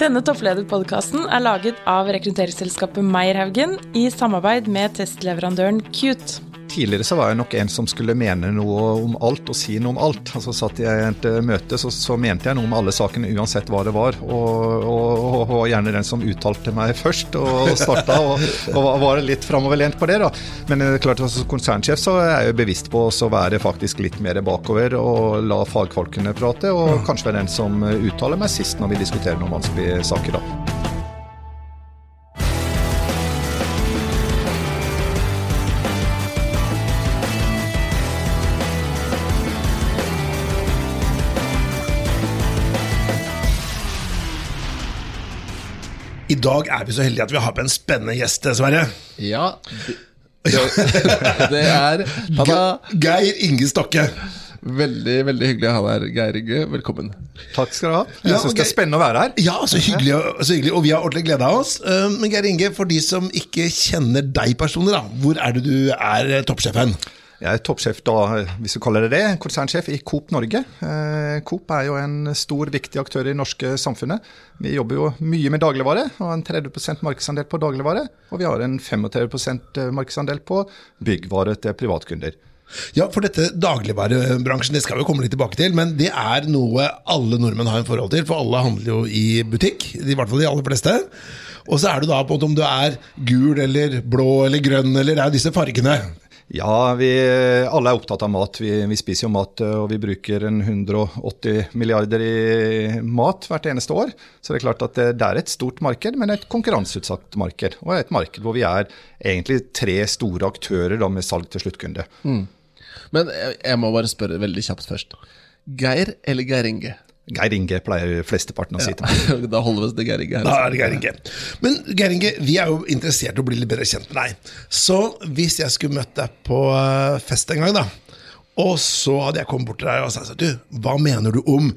Denne topplederpodkasten er laget av rekrutteringsselskapet Meierhaugen i samarbeid med testleverandøren Cute. Tidligere så var jeg nok en som skulle mene noe om alt og si noe om alt. Altså Satt jeg i et eh, møte, så, så, mente jeg noe om alle sakene uansett hva det var. Og, og, og gjerne den som uttalte meg først og starta, og, og var litt framoverlent på det. da. Men er klart, altså, som konsernsjef så er jeg jo bevisst på å være faktisk litt mer bakover og la fagfolkene prate, og kanskje være den som uttaler meg sist når vi diskuterer noen vanskelige saker. da. Dag er vi så heldige at vi har på en spennende gjest, Sverre. Ja, det, det er Tada. Geir Inge Stokke. Veldig veldig hyggelig å ha deg her, Geir Inge. Velkommen. Takk skal du ha. Jeg ja, syns det er spennende å være her. Ja, så hyggelig, så hyggelig Og vi har ordentlig glede av oss. Eh, men Geir Inge, for de som ikke kjenner deg personlig, da, hvor er det du er toppsjefen? Jeg er toppsjef, da, hvis du kaller det det, konsernsjef i Coop Norge. Eh, Coop er jo en stor, viktig aktør i det norske samfunnet. Vi jobber jo mye med dagligvare, og en 30% markedsandel på dagligvare. Og vi har en 35% markedsandel på byggvare til privatkunder. Ja, for dette dagligvarebransjen det skal vi komme litt tilbake til, men det er noe alle nordmenn har en forhold til. For alle handler jo i butikk, i hvert fall de aller fleste. Og så er du da på om du er gul eller blå eller grønn eller det er disse fargene. Ja, vi alle er opptatt av mat. Vi, vi, spiser jo mat, og vi bruker 180 milliarder i mat hvert eneste år. Så det er klart at det, det er et stort marked, men et konkurranseutsatt marked. Og et marked hvor vi er egentlig tre store aktører da, med salg til sluttkunde. Mm. Men jeg, jeg, må bare spørre veldig kjapt først. Geir eller Geir Inge? Geir Inge pleier flesteparten å si til meg. da holder vi oss til Geir Inge. Da er det Geir Inge. Men Geir Inge, vi er jo interessert i å bli litt bedre kjent med deg. Så hvis jeg skulle møtt deg på eh, fest en gang, da, og så hadde jeg kommet bort til deg og sagt du, hva mener du om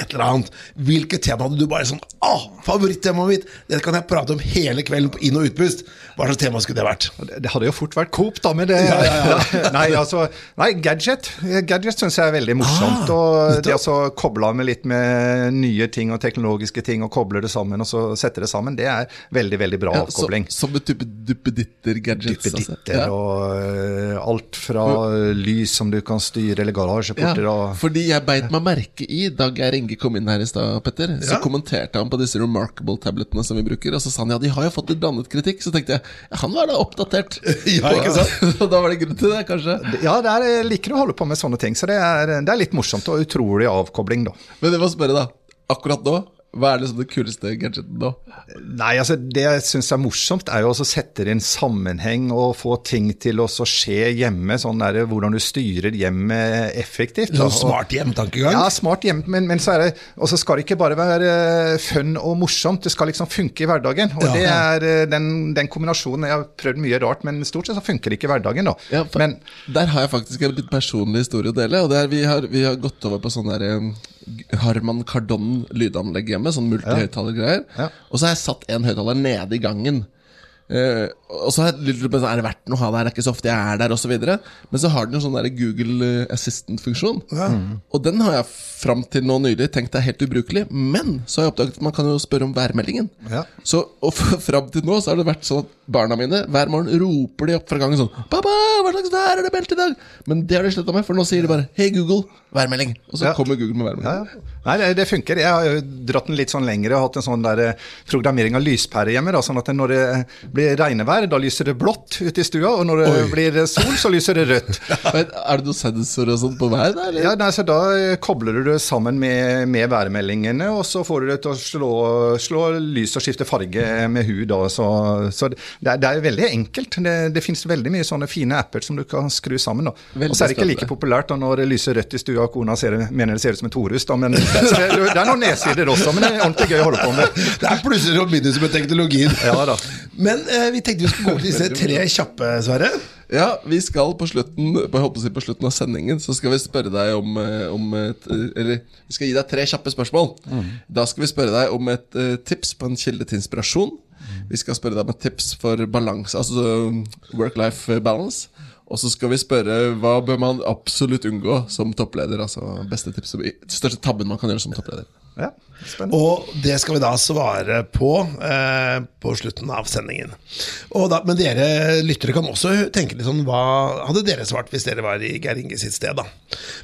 et eller annet. Hvilket tema hadde du bare sånn Å, favorittemaet mitt! Det kan jeg prate om hele kvelden på inn- og utpust. Hva slags tema skulle det vært? Det hadde jo fort vært Coop, da, med det ja, ja, ja. Nei, altså Nei, gadget. Gadget syns jeg er veldig morsomt. Ah, og det å koble av med litt med nye ting og teknologiske ting, og koble det sammen, og så sette det sammen, det er veldig, veldig bra avkobling. Så, som et type duppeditter-gadgets? Altså. Duppeditter altså. og uh, alt fra lys som du kan styre, eller garasjeporter og Fordi jeg beit meg merke i da Geir Inge kom inn her i stad, Petter, så ja. kommenterte han på disse Remarkable-tabletene som vi bruker. Og så sa han ja, de har jo fått litt blandet kritikk. Så tenkte jeg ja, han var da oppdatert. ja, ikke sant? Og da var det grunn til det, kanskje? Ja, det er, jeg liker å holde på med sånne ting. Så det er, det er litt morsomt og utrolig avkobling, da. Men det må spørre, da. Akkurat nå, hva er liksom det kuleste gadgeten da? Nei, altså Det jeg syns er morsomt, er jo å sette det i en sammenheng og få ting til å skje hjemme. sånn der, Hvordan du styrer hjemmet effektivt. Sånn smart hjemtankegang? Ja, smart hjem, men, men så er det, og så skal det ikke bare være fun og morsomt, det skal liksom funke i hverdagen. Og ja, det er eh, den, den, kombinasjonen Jeg har prøvd mye rart, men stort sett så funker det ikke i hverdagen. da. Ja, men, der har jeg faktisk en litt personlig historie å dele. og det er, vi, har, vi har gått over på sånn der Harman Kardon lydanlegg hjemme, sånn multihøyttalergreier. Ja. Ja. Og så har jeg satt en høyttaler nede i gangen. Uh, og så har jeg lurt på Er det verdt noe å ha der, det er ikke så ofte jeg er der, osv. Men så har den jo sånn der Google Assistant-funksjon. Ja. Mm. Og den har jeg fram til nå nylig tenkt er helt ubrukelig. Men så har jeg oppdaget at man kan jo spørre om værmeldingen. Ja. Så og fram til nå så har det vært sånn at barna mine hver morgen roper de opp fra gangen sånn 'Pappa, hva slags vær er det meldt i dag?' Men det har de slutta med, for nå sier de bare 'Hei, Google, værmelding'. Og så ja. kommer Google med værmelding. Nei, det, det, funker. Jeg har jo dratt den litt sånn lengre og hatt en sånn der eh, programmering av lyspære hjemme. Da, sånn at når det blir regnevær, da lyser det blått ute i stua, og når det Oi. blir sol, så lyser det rødt. Men, er det noen sensorer og sånt på vær? Da, ja, nei, så da eh, kobler du det sammen med, med, værmeldingene, og så får du det til å slå, slå lys og skifte farge med hu. Da, så, så det, det, er, veldig enkelt. Det, det finnes veldig mye sånne fine apper som du kan skru sammen. Og så er det ikke like populært da, når det lyser rødt i stua og kona ser, mener det ser ut som en torus. Da, men, det, er noen nedsider også, men det er ordentlig gøy å holde på med. Det er plusser og minuser med teknologien. Ja, da. Men eh, vi tenkte vi skulle gå til disse tre kjappe, Sverre. Ja, vi skal på slutten på, si på slutten av sendingen Så skal vi spørre deg om, eh, om et, Eller vi skal gi deg tre kjappe spørsmål. Mm. Da skal vi spørre deg om et uh, tips på en kilde til inspirasjon. Mm. Vi skal spørre deg om et tips for balanse, altså work-life balance. Og så skal vi spørre hva bør man absolutt unngå som toppleder? Altså beste tips, Største tabben man kan gjøre som toppleder. Ja. Og det skal vi da svare på eh, på slutten av sendingen. Og da, men dere lyttere kan også tenke litt sånn Hva hadde dere svart hvis dere var i Geir Inge sitt sted? da?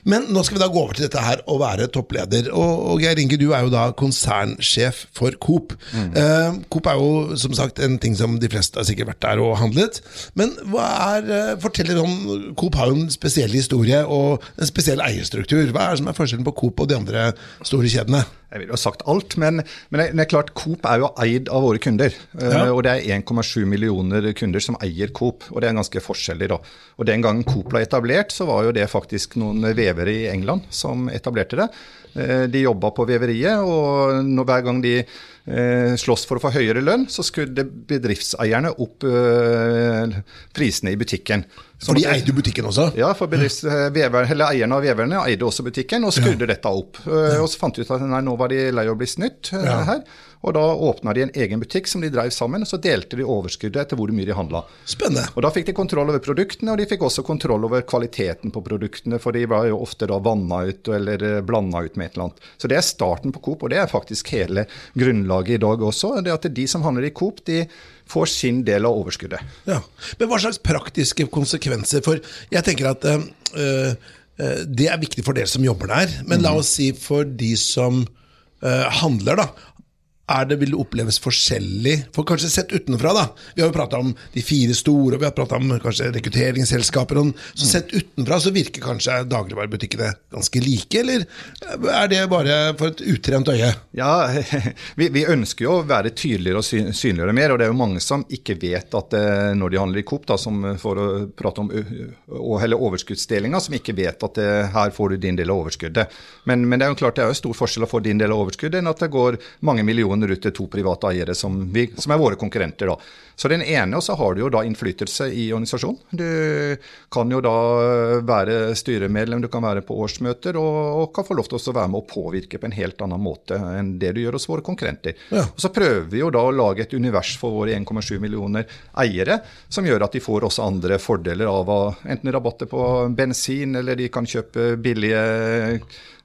Men nå skal vi da gå over til dette her å være toppleder. Og, og Geir Inge, du er jo da konsernsjef for Coop. Mm. Eh, Coop er jo som sagt en ting som de fleste har sikkert vært der og handlet. Men hva er, forteller fortell litt om Coop har jo en spesiell historie og en spesiell eierstruktur. Hva er det som er forskjellen på Coop og de andre store kjedene? Jeg ville ha sagt alt, men, men, det er klart Coop er jo eid av våre kunder. Eh, ja. og det er 1,7 millioner kunder som eier Coop, og det er ganske forskjellig. da. Og Den gangen Coop ble etablert, så var jo det faktisk noen vevere i England som etablerte det. Eh, de jobba på veveriet, og hver gang de slåss for å få høyere lønn, så skulle bedriftseierne opp eh, prisene i butikken. For de eide butikken også? Ja, for eierne av veverne eide også butikken og skrudde ja. dette opp. Ja. og så fant de ut at nei, nå var de lei å bli snytt ja. her. Og da åpna de en egen butikk som de drev sammen, og så delte de overskuddet etter hvor mye de handla. Spennende. Og da fikk de kontroll over produktene, og de fikk også kontroll over kvaliteten på produktene, for de var jo ofte da vanna ut eller eh, blanda ut med et eller annet. Så det er starten på Coop, og det er faktisk hele grunnlaget i dag også. Det at de som handler i Coop, de får sin del av overskuddet. Ja, Men hva slags praktiske konsekvenser? For jeg tenker at øh, øh, det er viktig for dere som jobber der. Men la mhm. oss si for de som øh, handler, da er det, vil det oppleves forskjellig? For kanskje sett utenfra, da. Vi har jo prata om de fire store, og vi har prata om kanskje rekrutteringsselskaper. Så sett utenfra så virker kanskje dagligvarebutikkene ganske like, eller er det bare for et utrent øye? Ja, vi, vi ønsker jo å være tydeligere og synligere mer, og det er jo mange som ikke vet at eh, når de handler i Coop, da, som for å prate om eller overskuddsdelinga, som ikke vet at det, eh, her får du din del av overskuddet. Men, men, det er jo klart det er jo stor forskjell å få din del av overskuddet enn at det går mange millioner ut til to private eiere som, vi, som er våre konkurrenter. da. Så den ene, og så har du jo da innflytelse i organisasjonen. Du kan jo da være styremedlem, du kan være på årsmøter, og, og kan få lov til å være med å påvirke på en helt annen måte enn det du gjør hos våre konkurrenter. Ja. Og Så prøver vi jo da å lage et univers for våre 1,7 millioner eiere, som gjør at de får også andre fordeler av enten rabatter på bensin, eller de kan kjøpe billige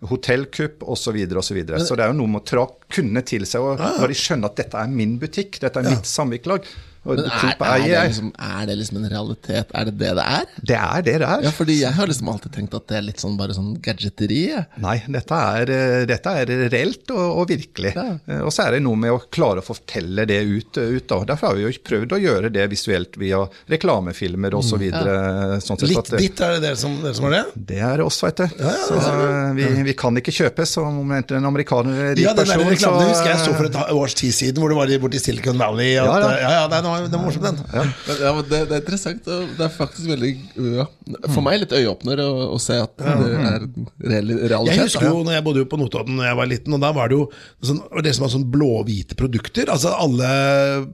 hotellkupp osv. Så, videre, og så, videre. så det er jo noe med å tra kundene til seg. og Når de skjønner at dette er min butikk, dette er mitt samvirkelag, men er, er, det liksom, er, det liksom, en realitet? Er det det det er? Det er det det er. Ja, fordi Jeg har liksom alltid tenkt at det er litt sånn bare sånn gadgeteri. Nei, dette er, eh, dette er reelt og, og virkelig. Ja. Eh, og så er det noe med å klare å fortelle det ut. ut da. Derfor har vi jo prøvd å gjøre det visuelt via reklamefilmer osv. så ja. Sånn litt ditt er det dere som, dere som har det? Det er oss, vet du. Ja, så eh, vi, vi, kan ikke kjøpe som om en amerikaner rik ja, den. Reklamen, så, husker jeg så for et års tid siden, hvor det var borti Silicon Valley. At, ja, ja. ja, det er var, den morsom, den. Ja. ja det, det, er interessant. Og det er faktisk veldig ja, For meg litt øyeåpner å, å se at det er reell, realitet. Jeg husker jo når jeg bodde jo på Notodden da jeg var liten, og da var det jo sånn, det som var sånn blå-hvite produkter. Altså Alle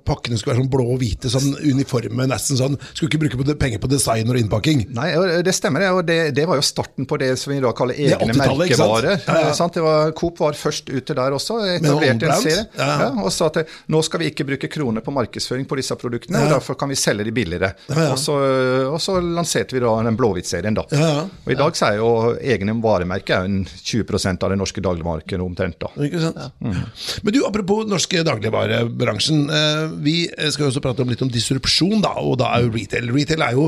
pakkene skulle være sånn blå-hvite, sånn uniforme, nesten sånn. Skulle ikke bruke penger på design og innpakking. Nei, det stemmer, det. Og det, det var jo starten på det som vi da kaller egne merkevarer. Ja, ja. Var, Coop var først ute der også. Etablerte en serie. Ja. og sa at nå skal vi ikke bruke kroner på markedsføring på disse produktene produktene, og derfor kan vi selge de billigere. Og så, og, så, lanserte vi da den blåhvitserien, da. Og i dag så er jo egne varemerker en 20% av det norske dagligvaremarkedet omtrent. da. Ikke sant? Mm. Men du, apropos norske dagligvarebransjen. Eh, vi skal jo også prate om litt om disrupsjon, da, og da er jo retail. Retail er jo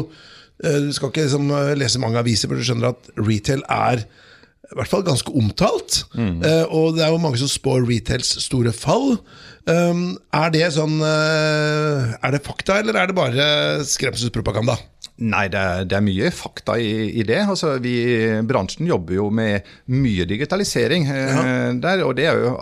eh, Du skal ikke liksom, lese mange aviser, for du skjønner at retail er i hvert fall ganske omtalt. Mm. Uh, og det er jo mange som spår retails store fall. Um, er det sånn uh, Er det fakta, eller er det bare skremselspropaganda? Nei, det er, det er mye fakta i, i det. Altså, vi, bransjen jobber jo med mye digitalisering. Eh, ja. der, og det er jo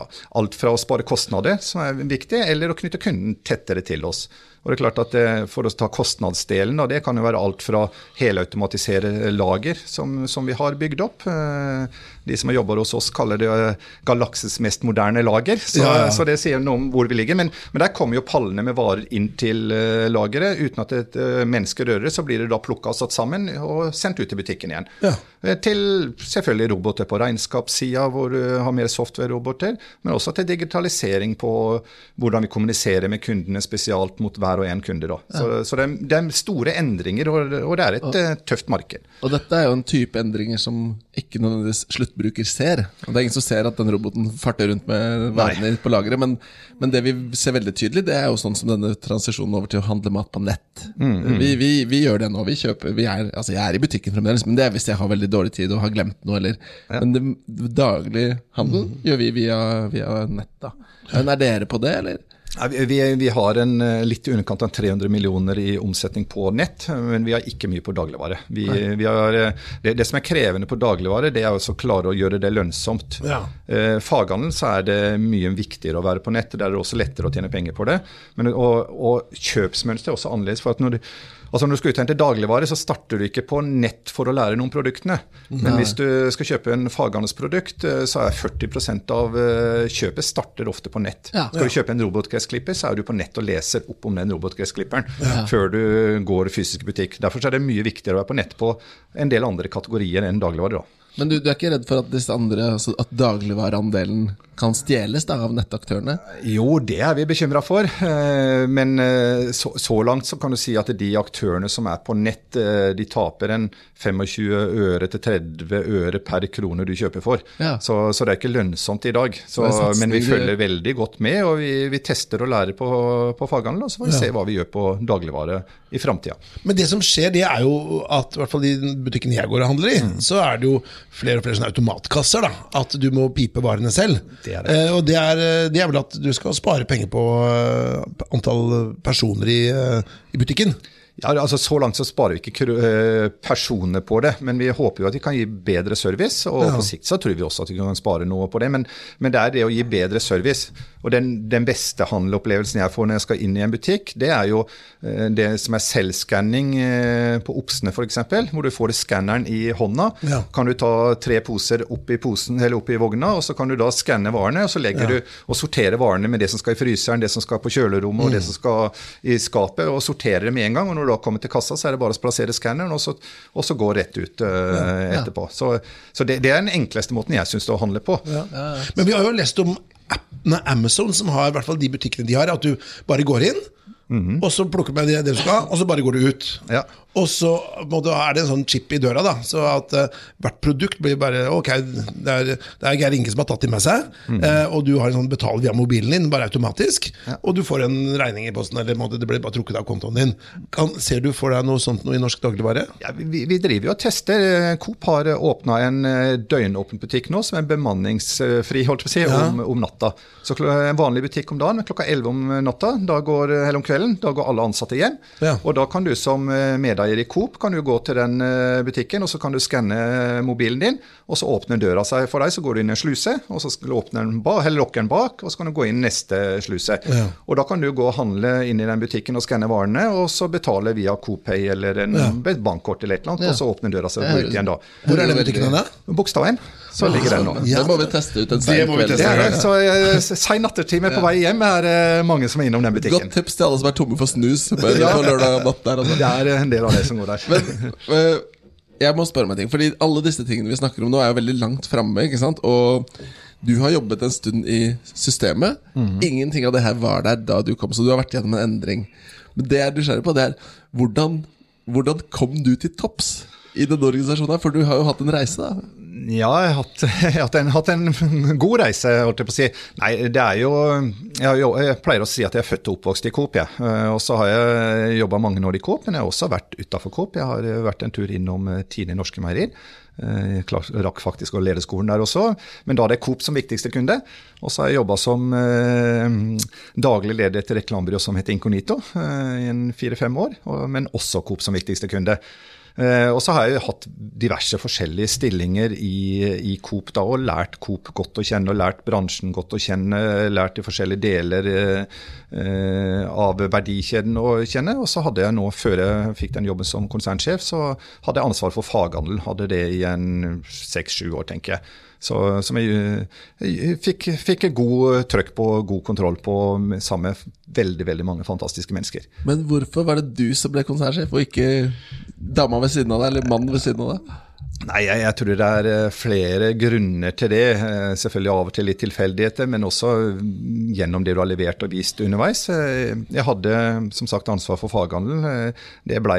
alt fra å spare kostnader, som er viktig, eller å knytte kunden tettere til oss. Og det er klart at det, For å ta kostnadsdelen, og det kan jo være alt fra helautomatisere lager, som, som, vi har bygd opp. De som jobber hos oss, kaller det eh, galakses mest moderne lager. Så, ja, ja. så det sier noe om hvor vi ligger. Men, men, der kommer jo pallene med varer inn til uh, lageret. Uten at et uh, menneske rører, så blir det da plukka og satt sammen og sendt ut til butikken igjen. Ja. Til selvfølgelig roboter på regnskapssida, hvor du har mer software-roboter. Men også til digitalisering på hvordan vi kommuniserer med kundene, spesielt mot hver og en kunde. da. Så, så det, det, er, store endringer, og, og det er et og, tøft marked. Og dette er jo en type endringer som ikke nødvendigvis sluttbruker ser. Og Det er ingen som ser at den roboten farter rundt med varene på lageret, men, men, det vi ser veldig tydelig, det er jo sånn som denne transisjonen over til å handle mat på nett. Mm, mm. Vi, vi, vi, gjør det nå. Vi kjøper, vi er, altså jeg er i butikken fremdeles, men det er hvis jeg har veldig dårlig tid og har glemt noe, eller ja. Men det, daglig handel mm. gjør vi via, via nett, da. Men er dere på det, eller? Vi, vi, har en eh, litt i underkant av 300 millioner i omsetning på nett, men vi har ikke mye på dagligvare. Vi, vi har, eh, det, det, som er krevende på dagligvare, det er å klare å gjøre det lønnsomt. Ja. Eh, faghandelen så er det mye viktigere å være på nett. Der er det også lettere å tjene penger på det. Men, og, og kjøpsmønsteret er også annerledes. for at når du Altså Når du skal uthente dagligvare, så starter du ikke på nett for å lære noen produktene. Men hvis du skal kjøpe en faghandelsprodukt, eh, så er 40% av eh, kjøpet starter ofte på nett. Ja. Skal du kjøpe en robotgressklipper, så er du på nett og leser opp om den robotgressklipperen ja. før du går i fysisk butikk. Derfor er det mye viktigere å være på nett på en del andre kategorier enn dagligvare. da. Men du, du, er ikke redd for at disse andre, altså at dagligvareandelen kan stjeles da, av nettaktørene? Jo, det er vi bekymra for. Eh, men eh, så, så, langt så kan du si at de aktørene som er på nett, eh, de taper en 25 øre til 30 øre per krone du kjøper for. Ja. Så, så, det er ikke lønnsomt i dag. Så, men vi følger veldig godt med, og vi, vi tester og lærer på, på faghandel. Og så får vi ja. se hva vi gjør på dagligvare i framtida. Men det som skjer, det er jo at i hvert fall i butikken jeg går og handler i, mm. så er det jo flere og flere sånne automatkasser. da, At du må pipe varene selv. Det er det. Eh, og det er, eh, det er, vel at du skal spare penger på uh, antall personer i, uh, i butikken. Ja, altså Så langt så sparer vi ikke personer på det, men vi håper jo at vi kan gi bedre service. Og ja. på sikt så tror vi også at vi kan spare noe på det, men, men det er det å gi bedre service. Og den, den beste handelopplevelsen jeg får når jeg skal inn i en butikk, det er jo eh, det som er selvskanning eh, på Opsene f.eks., hvor du får skanneren i hånda. Ja. Kan du ta tre poser opp i, posen, eller opp i vogna, og så kan du da skanne varene, og så legger ja. du og sorterer varene med det som skal i fryseren, det som skal på kjølerommet, mm. og det mm. som skal i skapet, og sorterer det med en gang. og når du da kommer til kassa, så er det bare å plassere skanneren, og, og, så gå rett ut uh, ja, etterpå. Så, så det, det, er den enkleste måten jeg syns å handle på. Men vi har jo lest om Amazon, som har i hvert fall de butikkene de har, at du bare går inn. Mm -hmm. Og så plukker med det, det du skal, og så bare går du ut. Ja. Og så er det en sånn chip i døra, da, så at uh, hvert produkt blir bare Ok, det er, det er Geir Inge som har tatt det med seg, mm. uh, og du har en sånn betal via mobilen din, bare automatisk, ja. og du får en regning i posten, eller måte, det blir bare trukket av kontoen din. Kan, ser du for deg noe sånt noe i norsk dagligvare? Ja, vi, vi driver jo og tester. Coop har åpna en eh, døgnåpen butikk nå, som er bemanningsfri holdt på å si, om, om, natta. Så En vanlig butikk om dagen, klokka 11 om natta, da går, eller om kvelden, da går alle ansatte hjem. Og da kan du som medeier i Coop, kan du gå til den eh, butikken og så kan du skanne mobilen din. og Så åpner døra seg for deg, så går du inn i en sluse, og så åpner den ba, eller lukker den bak, og så kan du gå inn neste sluse. Ja. Og Da kan du gå og handle inn i den butikken og skanne varene, og så betale via Coop-Pay eller en ja. bankkort eller et eller annet, ja. og så åpner døra seg ut igjen da. Hvor er den butikken da? Bogstadveien. Så ligger den nå. Ja. Det må vi teste ut en sein kveld. Det er det. Så uh, sein nattetime på vei hjem er uh, mange som er innom den butikken. Godt tips til alle som er tomme for snus på lørdag natt der. Altså. Det er en del av det som går der. Men, uh, jeg må spørre meg en ting, fordi alle disse tingene vi snakker om nå, er jo veldig langt framme. Og du har jobbet en stund i systemet. Mm. Ingenting av det her var der da du kom, så du har vært gjennom en endring. Men det jeg er nysgjerrig på, det er hvordan, hvordan kom du til topps? i denne organisasjonen? For du har jo hatt en reise, da? Ja, jeg har hatt, hatt, en, god reise, holdt jeg på å si. Nei, det er jo jeg, jeg, pleier å si at jeg er født og oppvokst i Coop, jeg. Eh, og så har jeg jobba mange år i Coop, men jeg har også vært utafor Coop. Jeg har vært en tur innom eh, Tine Norske Meierier. Jeg eh, rakk faktisk å lede skolen der også, men da er det Coop som viktigste kunde. Og så har jeg jobba som eh, daglig leder til reklamebyrå som heter Incognito eh, i fire-fem år, men også Coop som viktigste kunde. Eh, og så har jeg hatt diverse forskjellige stillinger i, i Coop da, og lært Coop godt å kjenne, og lært bransjen godt å kjenne. Lært de forskjellige deler eh, av verdikjeden å kjenne. Og så hadde jeg nå, før jeg fikk den jobben som konsernsjef, så hadde jeg ansvar for faghandel. Hadde det i en seks-sju år, tenker jeg. Så, som jeg, jeg fikk, fikk god trøkk på, god kontroll på, sammen med veldig veldig mange fantastiske mennesker. Men hvorfor var det du som ble konsernsjef, og ikke dama ved siden av deg, eller mannen ved siden av deg? Nei, jeg, jeg, tror det er eh, flere grunner til det. Eh, selvfølgelig av og til litt tilfeldigheter, men også mm, gjennom det du har levert og vist underveis. Eh, jeg hadde som sagt ansvar for faghandelen. Det, ble,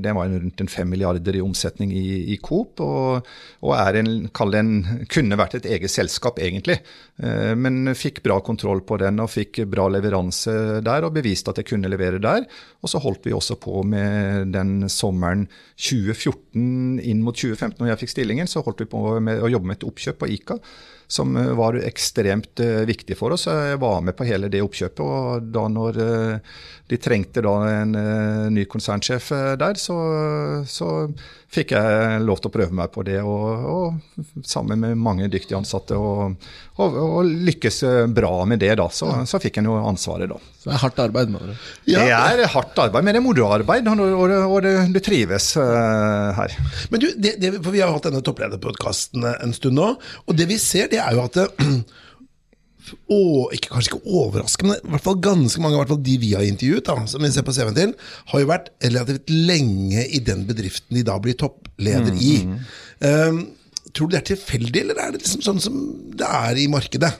det var rundt en fem milliarder i omsetning i, i Coop, og, og er en, en, kunne vært et eget selskap, egentlig. Men fikk bra kontroll på den og fikk bra leveranse der, og beviste at jeg kunne levere der. Og så holdt vi også på med den sommeren 2014 inn mot 2015 når jeg fikk stillingen, så holdt vi på med å jobbe med et oppkjøp på ICA som eh, var ekstremt uh, viktig for oss. Jeg var med på hele det oppkjøpet. og da når uh, de trengte da en ny konsernsjef der, så, så, fikk jeg lov til å prøve meg på det. Og, og sammen med mange dyktige ansatte, og, og, og lykkes bra med det. da, Så, så fikk jeg jo ansvaret da. Så det er hardt arbeid? med det? Ja. Det er hardt arbeid, men det er moroarbeid, og, det, det, trives her. Men du, det, det, for Vi har hatt denne topplederpodkasten en stund nå, og det vi ser det er jo at og ikke, kanskje ikke overraske, men i hvert fall ganske mange hvert fall de vi har intervjuet, da, som vi ser på CV-en til, har jo vært relativt lenge i den bedriften de da blir toppleder mm, i. Mm. Um, tror du det er tilfeldig, eller er det liksom sånn som det er i markedet?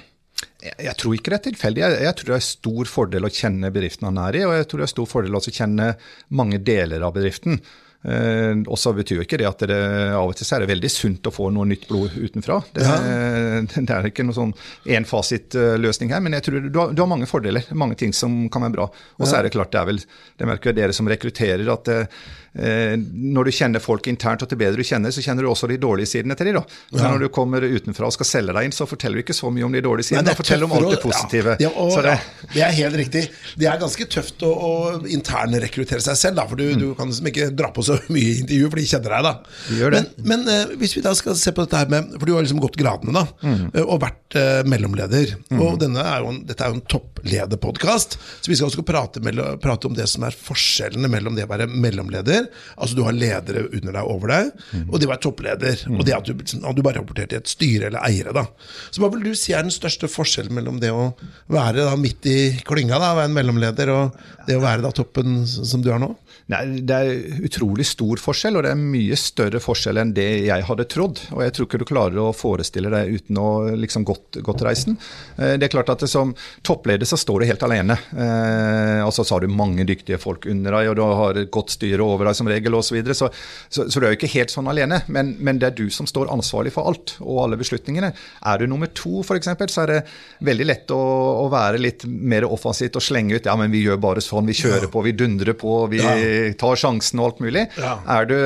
Jeg, jeg tror ikke det er tilfeldig. Jeg, jeg, tror det er stor fordel å kjenne bedriften han er i, og jeg tror det er stor fordel å kjenne mange deler av bedriften. Eh, og så betyr jo ikke det at det av og til er det veldig sunt å få noe nytt blod utenfra. Det, ja. det er ikke noen sånn énfasitløsning her, men jeg tror du har, du har, mange fordeler. Mange ting som kan være bra. Og så er det klart, det er vel det merker dere som rekrutterer, at det, Eh, når du kjenner folk internt, og til bedre du kjenner, så kjenner du også de dårlige sidene til dem. Ja. Når du kommer utenfra og skal selge deg inn, så forteller du ikke så mye om de dårlige sidene. Nei, forteller om alt det positive. Ja, og, det, det, er helt riktig. Det er ganske tøft å, å internrekruttere seg selv, da, for du, mm. du, kan liksom ikke dra på så mye intervju, for de kjenner deg. da. De men, men uh, hvis vi da skal se på dette her med For du har liksom gått gradene, da, mm. uh, og vært uh, mellomleder. Mm. Og er en, dette er jo en topplederpodkast, så vi skal også prate, prate om det som er forskjellene mellom det å være mellomleder Altså Du har ledere under deg, over deg, mm. og det å være toppleder. Mm. Og det at du, at du bare rapporterer til et styre eller eiere. da. Så hva vil du si er den største forskjellen mellom det å være da midt i klynga, da, være en mellomleder, og det å være da toppen som du er nå? Nei, Det er utrolig stor forskjell, og det er mye større forskjell enn det jeg hadde trodd. Og jeg tror ikke du klarer å forestille deg uten å liksom gått, gått reisen. Eh, det er klart at Som toppleder så står du helt alene. Eh, altså så har du mange dyktige folk under deg, og du har et godt styre over deg som regel osv. Så, videre. så, så, så du er jo ikke helt sånn alene. Men, men, det er du som står ansvarlig for alt og alle beslutningene. Er du nummer to, f.eks., så er det veldig lett å, å, være litt mer offensivt og slenge ut ja, men vi gjør bare sånn, vi kjører ja. på, vi dundrer på. vi... Ja tar sjansen og alt mulig. Ja. Er du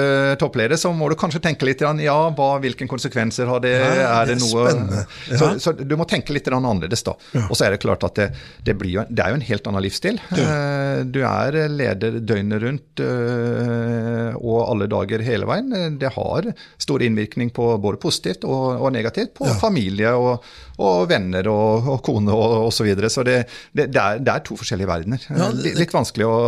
toppleder, så må du kanskje tenke litt ja, hva, hvilke konsekvenser har det? Ja, er det, det noe så, så, du må tenke litt annerledes, da. Og så er det klart at det, det, jo, det er jo en helt annen livsstil. Eh, du er leder døgnet rundt eh, og alle dager hele veien. Det har stor innvirkning på både positivt og, og negativt på familie og, og, venner og, og kone og osv. Så, videre. så det, det, er, det, er, to forskjellige verdener. Litt vanskelig å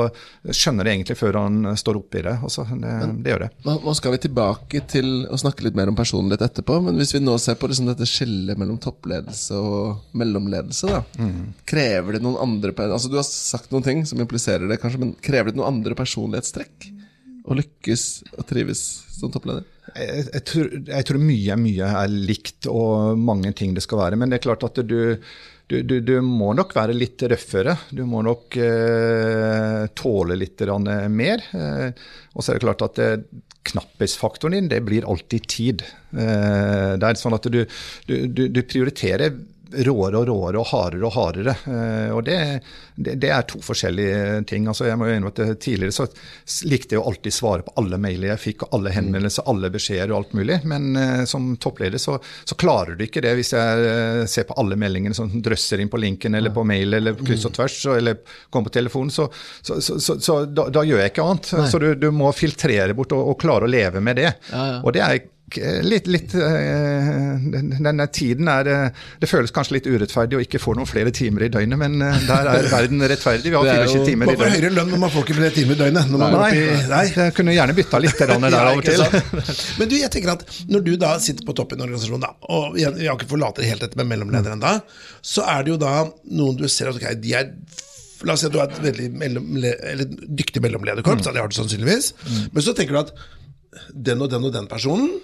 skjønne det egentlig før han står oppi det. Også. det, det, gjør det. Nå skal vi tilbake til å snakke litt mer om personlighet etterpå. Men hvis vi nå ser på liksom dette skillet mellom toppledelse og mellomledelse, da, mm. krever det noen andre altså Du har sagt noen ting som impliserer det, kanskje, men krever det noen andre personlighetstrekk? Å lykkes og trives som toppleder? Jeg, jeg, tror, jeg, tror, mye, mye er likt, og mange ting det skal være. Men det er klart at du du, du, du, må nok være litt røffere. Du må nok eh, tåle litt mer. Eh, og så er det klart at det, knapphetsfaktoren din, det blir alltid tid. Eh, det er sånn at du, du prioriterer råere og råere og hardere og hardere. Eh, og det, det, det, er to forskjellige ting. Altså, jeg må jo innrømme at Tidligere så likte jeg å alltid svare på alle mailer jeg fikk, og alle henvendelser, alle beskjeder og alt mulig. Men uh, som toppleder så, så, klarer du ikke det hvis jeg ser på alle meldingene som drøsser inn på linken eller på mail eller kryss og tvers så, eller kommer på telefonen. Så, så, så da, da, gjør jeg ikke annet. Nei. Så du, du, må filtrere bort og, og, klare å leve med det. Ja, ja. Og det er Eh, litt, litt eh, Denne tiden er eh, Det føles kanskje litt urettferdig å ikke få noen flere timer i døgnet, men der er verden rettferdig. Vi har 24 timer i døgnet. Man får høyere lønn når man får ikke flere timer i døgnet. Nei, nei, nei, jeg kunne gjerne bytta litt der, av og til. men du, jeg tenker at når du da sitter på toppen i organisasjonen, da, og jeg, jeg har ikke forlater helt dette med mellomleder ennå, så er det jo da noen du ser at okay, de er La oss si at du er et veldig mellom, dyktig mellomlederkorps, mm. det har du sannsynligvis. Mm. Men så tenker du at den og den og den personen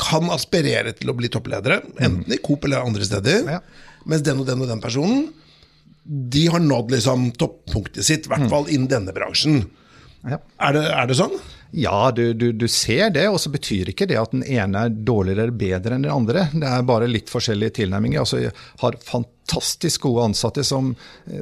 kan aspirere til å bli toppledere, enten i Coop eller andre steder. Ja. Mens den og den og den personen de har nådd liksom toppunktet sitt, i hvert fall innen denne bransjen. Ja. Er, det, er det sånn? Ja, du, du, du ser det, og så betyr ikke det at den ene er dårligere eller bedre enn den andre. Det er bare litt forskjellige tilnærminger. Altså, jeg har fantastisk gode ansatte som,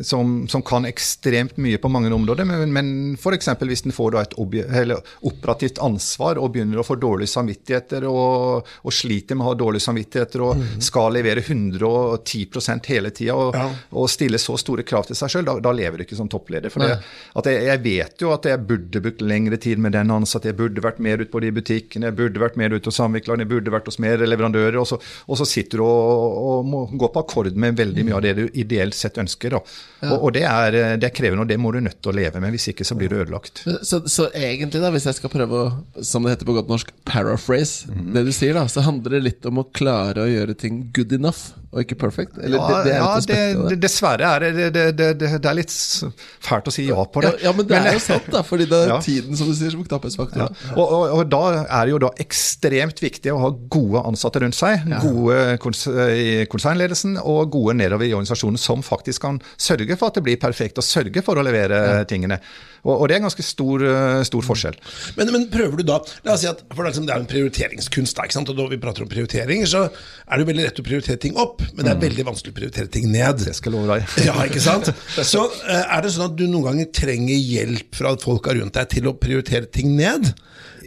som, som kan ekstremt mye på mange områder, men, men f.eks. hvis en får et operativt ansvar og begynner å få dårlige samvittigheter og, og sliter med å ha dårlige samvittigheter og mm. skal levere 110 hele tida og, ja. og, stille så store krav til seg sjøl, da, da, lever du ikke som toppleder. For det, jeg, jeg, vet jo at jeg burde brukt lengre tid med den ansatte, jeg burde vært mer ute på de butikkene, jeg burde vært mer ute hos samviklerne, jeg burde vært hos mer leverandører. Og så, og så sitter du og, må gå på akkord med veldig mye av det du ideelt sett ønsker. Ja. Og, og, det, er, det er krevende, og det må du nødt til å leve med. Hvis ikke så blir du ødelagt. Så, så egentlig, da, hvis jeg skal prøve å, som det heter på godt norsk, paraphrase mm. det du sier, da, så handler det litt om å klare å gjøre ting good enough og ikke perfect? Eller ja, det, det er ja det, det, dessverre er det, det, er litt fælt å si ja på det. Ja, ja men det men, er jo sant, da, fordi det er tiden som du sier som knapphetsfaktor. Ja. Og, og, og, da er det jo da ekstremt viktig å ha gode ansatte rundt seg. Gode konsernledelsen og gode nedover i organisasjonen som faktisk kan sørge for at det blir perfekt, og sørge for å levere tingene. Og, og, det er en ganske stor, stor forskjell. Men, men, prøver du da La oss si at for det er en prioriteringskunst, da, ikke sant? og da vi prater om prioriteringer, så er det veldig lett å prioritere ting opp men det er mm. veldig vanskelig å prioritere ting ned. Det skal love deg. ja, ikke sant? Så eh, er det sånn at du noen ganger trenger hjelp fra folka rundt deg til å prioritere ting ned?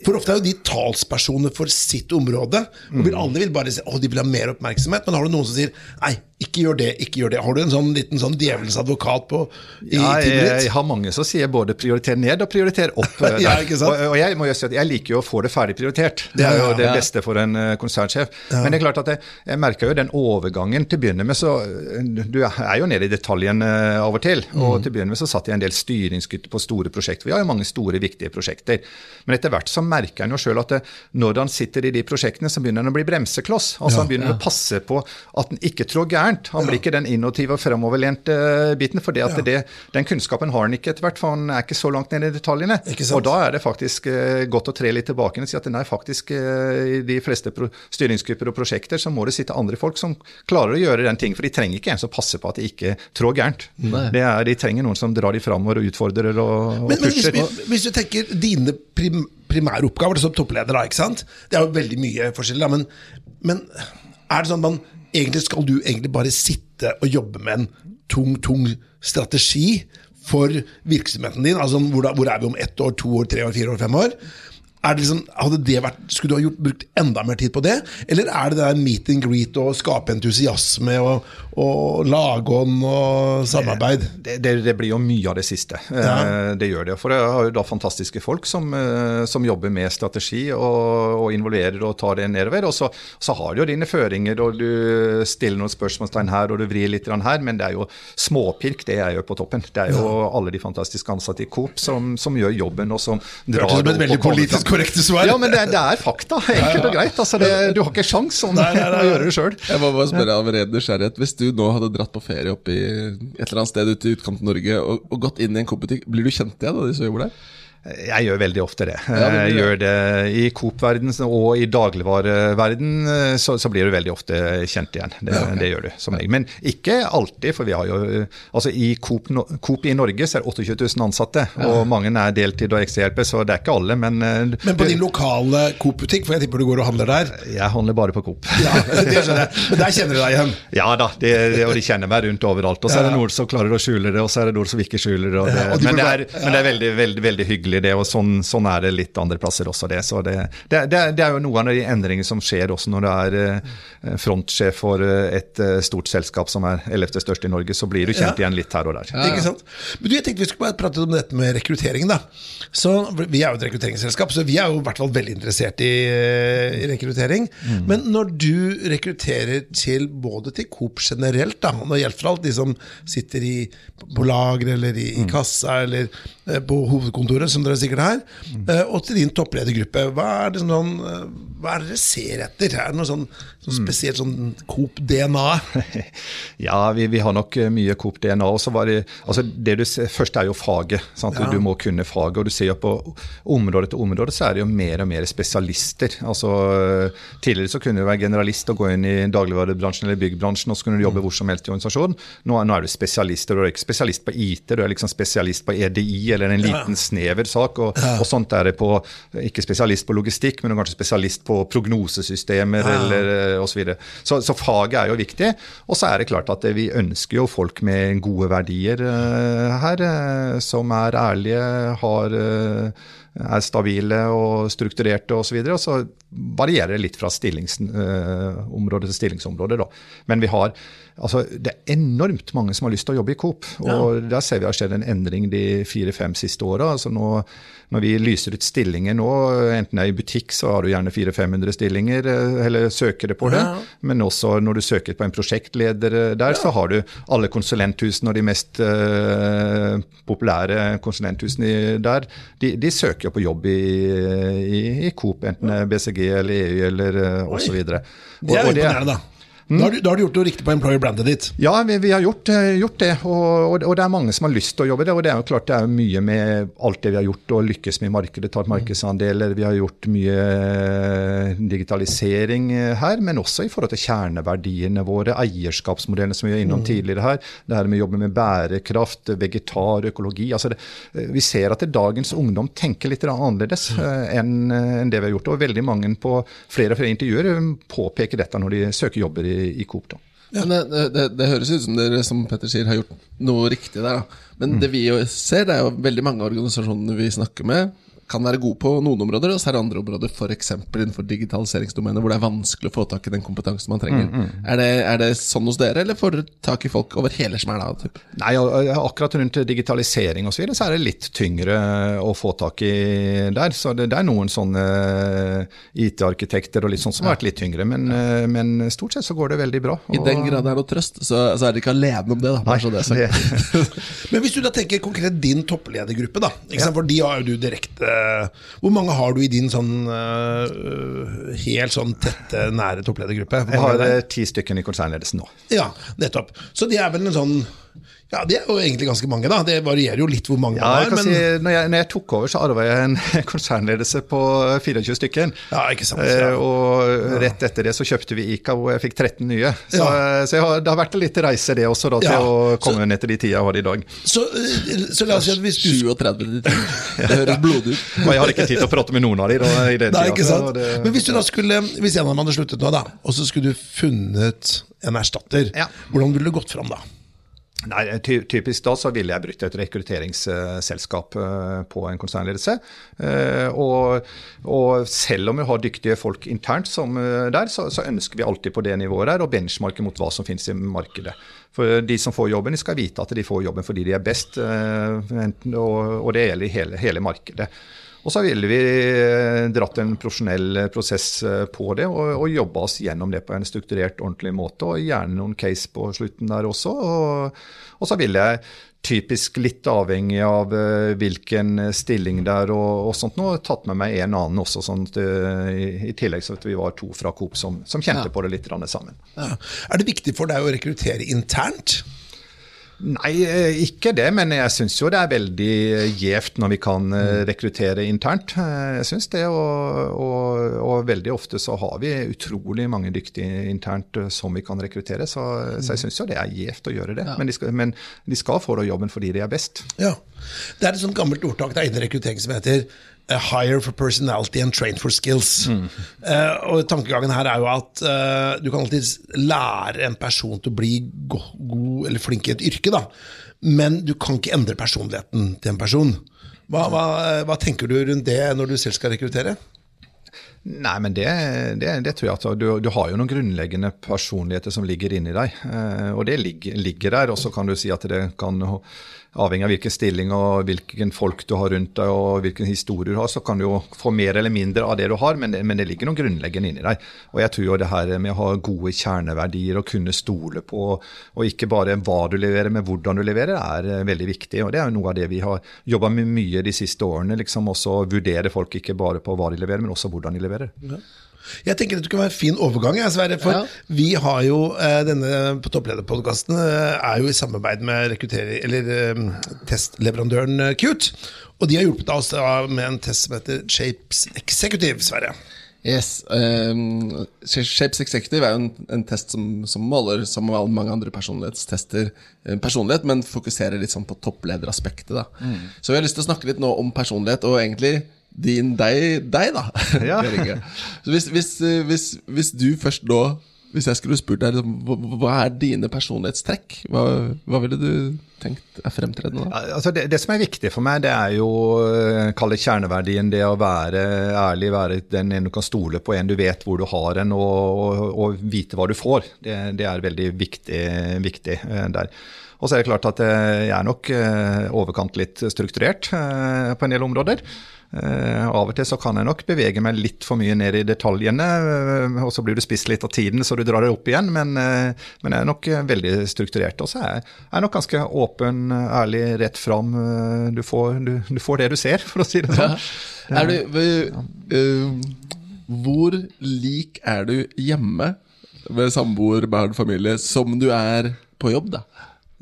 For ofte er jo de talspersoner for sitt område. Og vil mm. alle vil bare si å, de vil ha mer oppmerksomhet. Men har du noen som sier nei, ikke gjør det, ikke gjør det. Har du en sånn liten sånn djevelens advokat på i ja, jeg, jeg, har mange som sier både prioriter ned og prioriter opp. ja, og, og, jeg må jo si at jeg liker jo å få det ferdig prioritert. Det er jo det beste for en uh, konsernsjef. Men det er klart at jeg, jeg merker jo den overgangen til å begynne med, så Du er jo nede i detaljen uh, av og til. Og mm. til å begynne med så satt jeg en del styringsgutter på store prosjekter. Vi har jo mange store, viktige prosjekter. Men etter hvert så merker han jo sjøl at det, når han sitter i de prosjektene, så begynner han å bli bremsekloss. Altså Han begynner å passe på at han ikke trår gærent gærent. Han blir ikke den innovative og fremoverlente eh, biten. For det det, den kunnskapen har han ikke etter hvert, for han er ikke så langt ned i detaljene. Og da er det faktisk uh, godt å tre litt tilbake og si at nei, faktisk uh, i de fleste styringsgrupper og prosjekter så må det sitte andre folk som klarer å gjøre den ting. For de trenger ikke en som passer på at de ikke trår gærent. Er, de trenger noen som drar de framover og utfordrer og, men, og pusher. Men hvis, hvis, du tenker dine prim, primære oppgaver som toppleder, da, ikke sant? det er jo veldig mye forskjellig, men, men er det sånn at man Egentlig skal du egentlig bare sitte og jobbe med en tung, tung strategi for virksomheten din. Altså hvor, hvor er vi om ett år, to år, tre år, fire år, fem år? Det liksom, det vært, Skulle du ha gjort, brukt enda mer tid på det? Eller er det der meet and greet og skape entusiasme og, og lagånd og samarbeid? Det, det, det, blir jo mye av det siste. Ja. Eh, det gjør det. For jeg har jo da fantastiske folk som, eh, som jobber med strategi og, og, involverer og tar det nedover. Og så, så har du jo dine føringer, og du stiller noen spørsmålstegn her og du vrir litt her, men det er jo småpirk, det er jo på toppen. Det er jo ja. alle de fantastiske ansatte i Coop som, som gjør jobben, og som drar opp korrekte svar. Ja, men det, det er fakta. Enkelt og greit. Altså, det, du har ikke sjans om å gjøre det sjøl. Jeg må bare spørre av ren nysgjerrighet. Hvis du nå hadde dratt på ferie opp i et eller annet sted ute i utkanten av Norge og, og gått inn i en Coop-butikk, blir du kjent igjen av de som jobber der? Jeg gjør veldig ofte det. Ja, det jeg gjør det I Coop-verden og i dagligvareverdenen så, så, blir du veldig ofte kjent igjen. Det, ja, okay. det gjør du som regel. Men ikke alltid, for vi har jo altså I Coop, Coop i Norge så er det 28 000 ansatte, ja. og mange er deltid og ekstrahjelper, så det er ikke alle. Men, eh, men på din lokale Coop-butikk, for jeg tipper du går og handler der? Jeg handler bare på Coop. Ja, det skjønner jeg. Men der kjenner du deg igjen? Ja da, de, og de kjenner meg rundt overalt. Og så er det noen som klarer å skjule det, og så er det noen som ikke skjuler det. det men, det er, men, det er, veldig, veldig, veldig hyggelig, det. og sånn sånn er det litt andre plasser også. Det. Så det, det, det, er jo noen av de endringene som skjer også når du er eh, frontsjef for eh, et eh, stort selskap som er 11. største i Norge, så blir du kjent ja. igjen litt her og der. Ja, ja. Ikke sant? Men du, jeg tenkte Vi skulle bare prate om dette med rekruttering. da. Så Vi er jo et rekrutteringsselskap, så vi er jo i hvert fall veldig interessert i, i rekruttering. Mm. Men når du rekrutterer til både til Coop generelt, da, og det gjelder for alt de som sitter i, på lager eller i, i mm. kassa eller på hovedkontoret, som dere sikkert er, Eh, og til din toppledergruppe, hva er det sånn, eh, hva er det dere ser etter? Er det noen sånn Så spesielt sånn Coop-DNA. ja, vi, vi, har nok mye Coop-DNA. og så var Det altså det du ser, først er jo faget. Sant? Ja. Du må kunne faget. og du ser jo På område til område så er det jo mer og mer spesialister. Altså, tidligere så kunne du være generalist og gå inn i dagligvarebransjen eller byggbransjen og så kunne du jobbe mm. hvor som helst i organisasjonen. Nå, nå er du spesialist. Du er ikke spesialist på IT, du er liksom spesialist på EDI eller en liten ja. snever sak. Og, ja. og, sånt er det på, Ikke spesialist på logistikk, men kanskje spesialist på prognosesystemer eller eh, osv. Så, videre. så Så faget er jo viktig. Og så er det klart at vi ønsker jo folk med gode verdier uh, her, uh, som er ærlige, har er stabile og strukturerte osv. Og, så og så varierer det litt fra stillingsområde til stillingsområde. Da. Men vi har Altså, det er enormt mange som har lyst til å jobbe i Coop. Og ja. der ser vi har skjedd en endring de fire-fem siste åra. Altså når vi lyser ut stillinger nå, enten det er i butikk, så har du gjerne 400-500 stillinger, eh, eller søkere på det. Ja. Men også når du søker på en prosjektleder eh, der, ja. så har du alle konsulenthusene og de mest uh, populære konsulenthusene der. De, de, søker jo på jobb i, i, i Coop, enten BCG eller EU eller uh, osv. Det er imponerende, da. Mm. Da, har du, da, har du, gjort noe riktig på employer-brandet ditt? Ja, vi, vi har gjort, eh, gjort det. Og, og, og, det er mange som har lyst til å jobbe det. Og det er jo klart det er mye med alt det vi har gjort og lykkes med i markedet. Tatt markedsandeler. Vi har gjort mye eh, digitalisering eh, her, men også i forhold til kjerneverdiene våre. Eierskapsmodellene som vi var innom mm. tidligere her. Det her med å jobbe med bærekraft, vegetar, økologi. Altså det, vi ser at dagens ungdom tenker litt annerledes mm. enn, enn det vi har gjort. Og veldig mange på flere og flere intervjuer påpeker dette når de søker jobber i i Coop. da. Ja. Det, det, det, høres ut som dere som Petter sier, har gjort noe riktig der. Da. Men mm. det vi ser, det er jo veldig mange organisasjoner vi snakker med, kan være god på noen områder, og så er det andre områder, f.eks. innenfor digitaliseringsdomenet, hvor det er vanskelig å få tak i den kompetansen man trenger. Mm, mm. Er, det, er, det, sånn hos dere, eller får dere tak i folk over hele smæla? Nei, akkurat rundt digitalisering og så, videre, så er det litt tyngre å få tak i der. Så det, det er noen sånne eh, IT-arkitekter og litt sånn som har vært litt tyngre, men, ja. men, stort sett så går det veldig bra. Og... I den grad det er noe trøst, så, så er dere ikke alene om det, da. Nei, det men hvis du da tenker konkret din toppledergruppe, da, for de har jo du direkte hvor mange har du i din sånn uh, helt sånn tette, nære toppledergruppe? Jeg har ti stykker i konsernledelsen nå. Ja, nettopp. Så de er vel en sånn ja, Det er jo egentlig ganske mange. da. Det varierer jo litt hvor mange ja, man har. Men... Si, når, jeg, når, jeg, tok over, så arva jeg en konsernledelse på 24 stykker. Ja, ikke sant. Ja. Eh, og rett etter det så kjøpte vi Ica, hvor jeg fikk 13 nye. Så, ja. Eh, så har, det har vært en litt reise det også, da, til å komme så, ned til de tida jeg har i dag. Så, eh, så la oss si at hvis du 37 Det høres blodig ut. Men jeg har ikke tid til å prate med noen av de da, i den Nei, ikke sant. Det, Men hvis du da skulle, hvis en av dem hadde sluttet nå, da, og så skulle du funnet en erstatter, hvordan ville du gått fram da? Nei, Typisk da så ville jeg brukt et rekrutteringsselskap eh, på en konsernledelse. Eh, og, og, selv om vi har dyktige folk internt som eh, der, så, så, ønsker vi alltid på det nivået der å benchmarke mot hva som finnes i markedet. For De som får jobben, de skal vite at de får jobben fordi de er best, og det gjelder hele, hele markedet. Og så ville vi eh, dratt en profesjonell eh, prosess eh, på det og, og jobba oss gjennom det på en strukturert, ordentlig måte. Og gjerne noen case på slutten der også. Og, og så ville jeg typisk litt avhengig av hvilken stilling der og, og sånt nå, tatt med meg en annen også, sånt, i, i, tillegg så at vi var to fra Coop som, som kjente ja. på det litt sammen. Ja. Er det viktig for deg å rekruttere internt? Nei, eh, ikke det, men jeg syns jo det er veldig gjevt når vi kan eh, mm. rekruttere internt. Eh, jeg syns det, og, og, og, veldig ofte så har vi utrolig mange dyktige internt som vi kan rekruttere. Så, så jeg mm. syns jo det er gjevt å gjøre det. Ja. Men, de skal, men, de skal, få jobben fordi de er best. Ja. Det er et sånt gammelt ordtak det er innen rekruttering som heter hire for personality and train for skills. Mm. Uh, og Tankegangen her er jo at uh, du kan alltid lære en person til å bli god, god eller flink i et yrke, da. men du kan ikke endre personligheten til en person. Hva, hva, hva tenker du rundt det når du selv skal rekruttere? Nei, men det, det, det, tror jeg at du, du, har jo noen grunnleggende personligheter som ligger inni deg. Eh, og det ligger, ligger der. Og så kan du si at det kan avhengig av hvilken stilling og hvilken folk du har rundt deg og hvilken historie du har, så kan du jo få mer eller mindre av det du har, men men det ligger noen grunnleggende inni deg. Og jeg tror jo det her med å ha gode kjerneverdier og kunne stole på, og ikke bare hva du leverer, men hvordan du leverer, er eh, veldig viktig. Og det er jo noe av det vi har jobba med mye de siste årene. liksom Også vurdere folk ikke bare på hva de leverer, men også hvordan de leverer. Ja. Jeg tenker at det kunne være en fin overgang, jeg, Sverre. For Ja. vi har jo eh, denne på topplederpodkasten eh, er jo i samarbeid med eller eh, testleverandøren Cute. Og de har hjulpet oss da med en test som heter Shapes Executive, Sverre. Yes. Um, Shapes Executive er jo en, en test som, som måler, som mange andre personlighetstester, personlighet, men fokuserer litt sånn på topplederaspektet. da. Så vi har lyst til å snakke litt nå om personlighet, og egentlig din deg, deg da. Ja. Så hvis, hvis, eh, hvis, hvis du først nå Hvis jeg skulle spurt deg liksom, hva, er dine personlighetstrekk, hva, hva ville du tenkt er fremtredende da? Altså det, det som er viktig for meg, det er jo eh, kall det kjerneverdien. Det å være ærlig, være den en du kan stole på, en du vet hvor du har en, og, og, og vite hva du får. Det, det er veldig viktig, viktig eh, der. Og så er det klart at jeg er nok overkant litt strukturert på en del områder. Eh, av og til så kan jeg nok bevege meg litt for mye ned i detaljene, eh, og så blir du spist litt av tiden, så du drar det opp igjen. Men, eh, men jeg er nok veldig strukturert. Og så er jeg nok ganske åpen, ærlig, rett fram. Du får, du, du får det du ser, for å si det sånn. Er du, uh, hvor lik er du hjemme med samboer, barn, familie, som du er på jobb, da?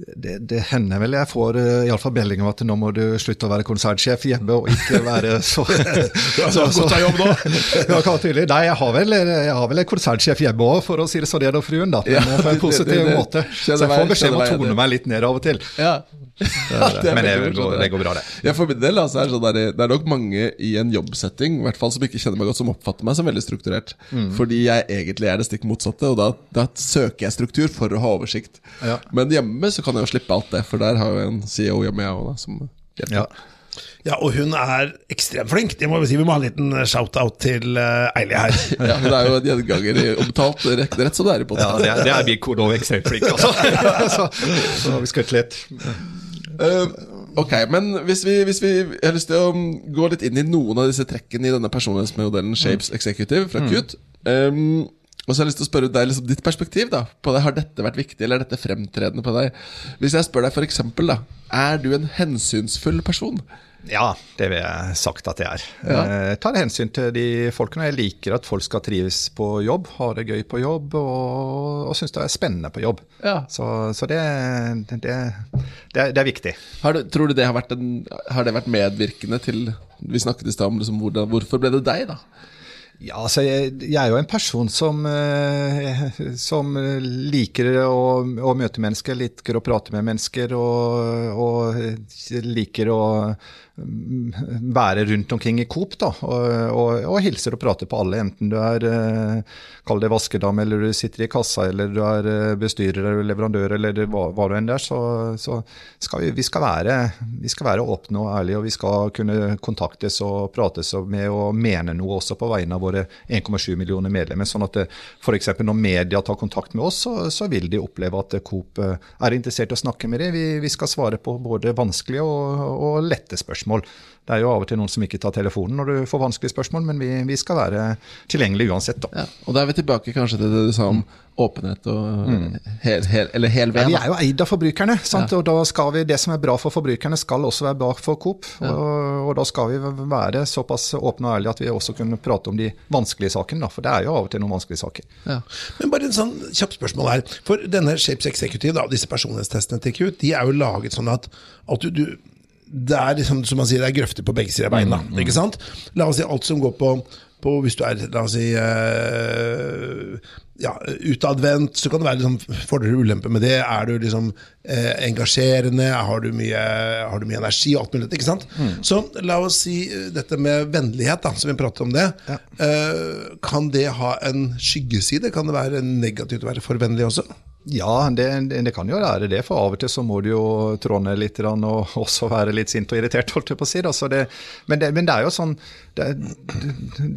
Det, det hender vel jeg får uh, iallfall melding om at nå må du slutte å være konsernsjef hjemme og ikke være så Så, av jobb nå! Ja, tydelig. Nei, jeg har vel, jeg har vel en konsernsjef hjemme òg, for å si det sånn, da, fruen. da, Ja, på en positiv det- det- måte. Så jeg får beskjed om å tone meg litt ned av og til. Ja. Men det, går, det går bra, det. Ja, for min del altså, er sånn der, det er nok mange i en jobbsetting i hvert fall som ikke kjenner meg godt, som oppfatter meg som veldig strukturert. Mm. Fordi jeg egentlig er det stikk motsatte, og da, da søker jeg struktur for å ha oversikt. Ja. Men hjemme så kan jeg jo slippe alt det, for der har jeg en CEO hjemme, jeg òg, som hjelper. Ja. Ja, og hun er ekstremt flink. Det må Vi si. Vi må ha en liten shout-out til uh, Eili her. Ja, men det er jo en gjenganger i omtalt rett, rett som det er i Ja, det er, det er vi Code og ekstremt flinke, altså. så, så vi ikke litt. Eh, ok, men hvis vi, hvis vi Jeg har lyst til å gå litt inn i noen av disse trekkene i denne personlighetsmodellen Shapes Executive fra Qt. Um, og så har jeg lyst til å spørre deg liksom, ditt perspektiv da på det. Har dette vært viktig, eller er dette fremtredende på deg? Hvis jeg spør deg da Er du en hensynsfull person? Ja, det vil jeg sagt at det er. Ja. Jeg tar hensyn til de folkene. Jeg liker at folk skal trives på jobb, ha det gøy på jobb og, og synes det er spennende på jobb. Ja. Så, så det, det, det, er, det er viktig. Har du, tror du det har vært, en, har det vært medvirkende til Vi snakket i stad om liksom, hvordan, hvorfor ble det deg, da? Ja, altså jeg, jeg er jo en person som, eh, som liker å, å møte mennesker, liker å prate med mennesker og, og liker å være rundt omkring i Coop da, og, og, og hilser og prater på alle, enten du er eh, kall det vaskedame, eller du sitter i kassa, eller du er eh, bestyrer eller leverandør, eller hva, hva du enn er, så, så skal vi, vi, skal være, vi skal være åpne og ærlige, og vi skal kunne kontaktes og prates med og mene noe også på vegne av våre 1,7 millioner medlemmer. sånn at f.eks. når media tar kontakt med oss, så, så vil de oppleve at Coop eh, er interessert i å snakke med dem. Vi, vi skal svare på både vanskelige og, og lette spørsmål. Det er jo av og til noen som ikke tar telefonen når du får vanskelige spørsmål, men vi, vi skal være tilgjengelige uansett. da. Ja. Og da er vi tilbake kanskje til det du sa om åpenhet og hel, hel, Eller hel Ja, vi er jo eid av forbrukerne, sant? og da skal vi, det som er bra for forbrukerne, skal også være bra for Coop. Og, og da skal vi være såpass åpne og ærlige at vi også kunne prate om de vanskelige sakene. Da, for det er jo av og til noen vanskelige saker. Ja. Men bare en sånn kjapt spørsmål her. For denne Shapes Executive, da, disse personlighetstestene til Qt, de er jo laget sånn at, at du, du det er liksom, som man sier, det er grøfter på begge sider av beina. ikke sant? La oss si alt som går på, på hvis du er la oss si, eh, ja, utadvendt, så kan det være liksom fordeler og ulemper med det. Er du liksom eh, engasjerende? Har du, mye, har du mye energi? alt mulig, ikke sant? Så la oss si eh, dette med vennlighet, da, som vi pratet om det. Eh, kan det ha en skyggeside? Kan det være negativt å være for vennlig også? Ja, det, det, kan jo være det, for av og til så må du jo trå ned litt og også være litt sint og irritert, holdt jeg på å si. Da. Så det, men, det, men det er jo sånn det,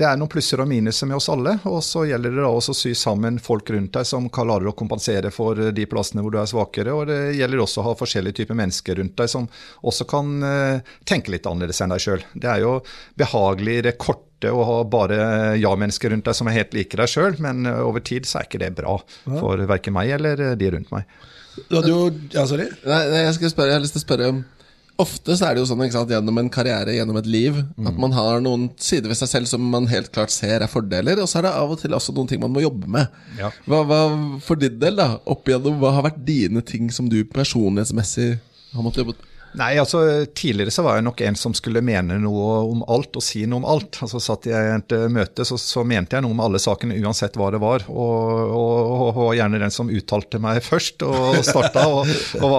er noen plusser og minuser med oss alle, og så gjelder det da også å sy sammen folk rundt deg som klarer å kompensere for de plassene hvor du er svakere, og det gjelder også å ha forskjellige typer mennesker rundt deg som også kan eh, tenke litt annerledes enn deg sjøl. Det er jo behagelig i det og ha bare ja-mennesker rundt deg som er helt like deg sjøl, men eh, over tid så er ikke det bra for verken meg eller eh, de rundt meg. Du hadde jo Ja, sorry? Nei, nei, jeg, spørre, jeg har lyst til å spørre om Ofte så er det jo sånn ikke sant, gjennom en karriere, gjennom et liv, Mm. at man har noen sider ved seg selv som man helt klart ser er fordeler, og så er det av og til også noen ting man må jobbe med. Ja. Hva, hva for din del, da, opp igjennom, hva har vært dine ting som du personlighetsmessig har måttet jobbe med? Nei, altså Tidligere så var jeg nok en som skulle mene noe om alt og si noe om alt. Altså Satt jeg i et eh, møte, så, så mente jeg noe om alle sakene uansett hva det var. Og, og, og og gjerne den som uttalte meg først og starta, og,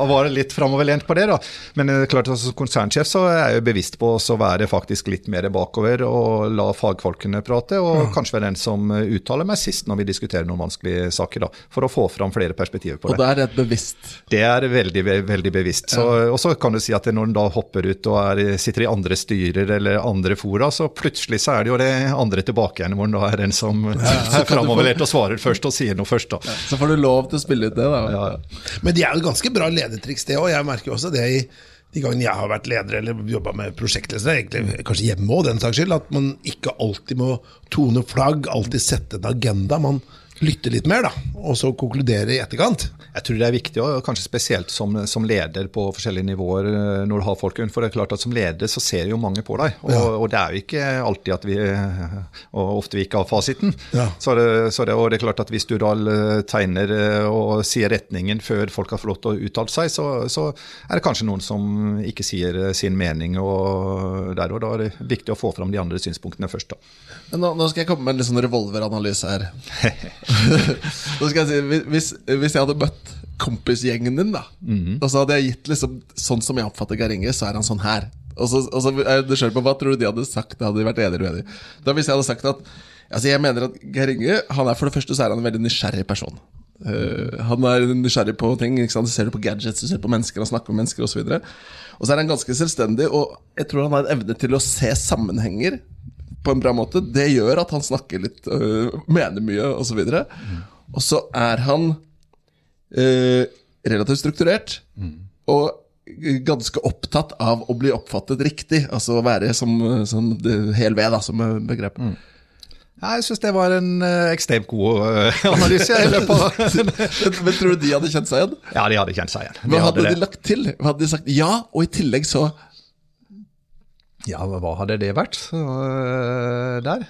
var litt framoverlent på det. da. Men er klart altså, som konsernsjef så er jeg jo bevisst på å være faktisk litt mer bakover og la fagfolkene prate, og kanskje være den som uttaler meg sist når vi diskuterer noen vanskelige saker. da, For å få fram flere perspektiver på det. Og det. er et bevisst Det er veldig veldig bevisst. Så, og så kan du si at når en da hopper ut og er, sitter i andre styrer eller andre fora, så plutselig så er det jo det andre tilbake igjen, hvor en da er den som er framoverlent og svarer først og sier noe først. da. Så får du lov til å spille ut det, da. Ja, ja. Men det er jo ganske bra ledertriks, det òg. Jeg merker jo også det i de gangene jeg har vært leder eller jobba med prosjektledere, egentlig kanskje hjemme òg, den saks skyld, at man ikke alltid må tone flagg, alltid sette en agenda. Man lytter litt mer, da, og så konkludere i etterkant. Jeg tror det er viktig, og kanskje spesielt som, som leder på forskjellige nivåer eh, når du har folk rundt. For det er klart at som leder så ser jo mange på deg, og, Ja. og det er jo ikke alltid at vi Og ofte vi ikke har fasiten. Ja. Så, det, så det, og det er klart at hvis du da eh, tegner eh, og sier retningen før folk har fått lov til å uttale seg, så, så er det kanskje noen som ikke sier eh, sin mening. og der og Da er det viktig å få fram de andre synspunktene først. da. Men nå, nå skal jeg komme med en litt sånn revolveranalyse her. jeg si, hvis, hvis jeg hadde møtt kompisgjengen din, da og så hadde jeg gitt liksom Sånn som jeg oppfatter Geir Inge, så er han sånn her. Og så, og så er jeg nysgjerrig på Hva tror du de hadde sagt? Da hadde de vært enige eller uenige. Da Hvis jeg hadde sagt at Altså jeg mener at Geir Inge han er For det første så er han en veldig nysgjerrig person. Uh, han er nysgjerrig på ting. Ikke sant? Du ser det på gadgets, du ser på mennesker, han snakker med mennesker osv. Og, og så er han ganske selvstendig, og jeg tror han har en evne til å se sammenhenger på en bra måte. Det gjør at han snakker litt, øh, mener mye osv. Og, så og så er han øh, relativt strukturert. Og ganske opptatt av å bli oppfattet riktig. Altså å være som, som hel ved, da, som begrep. Mm. Ja, Jeg syns det var en eh, ekstremt god eh, analyse. Jeg Men, tror du de hadde kjent seg igjen? ja, de hadde kjent seg igjen. Hva hadde de lagt til? Hva hadde de sagt? Ja, og i tillegg så Ja, hva hadde det vært øh, der?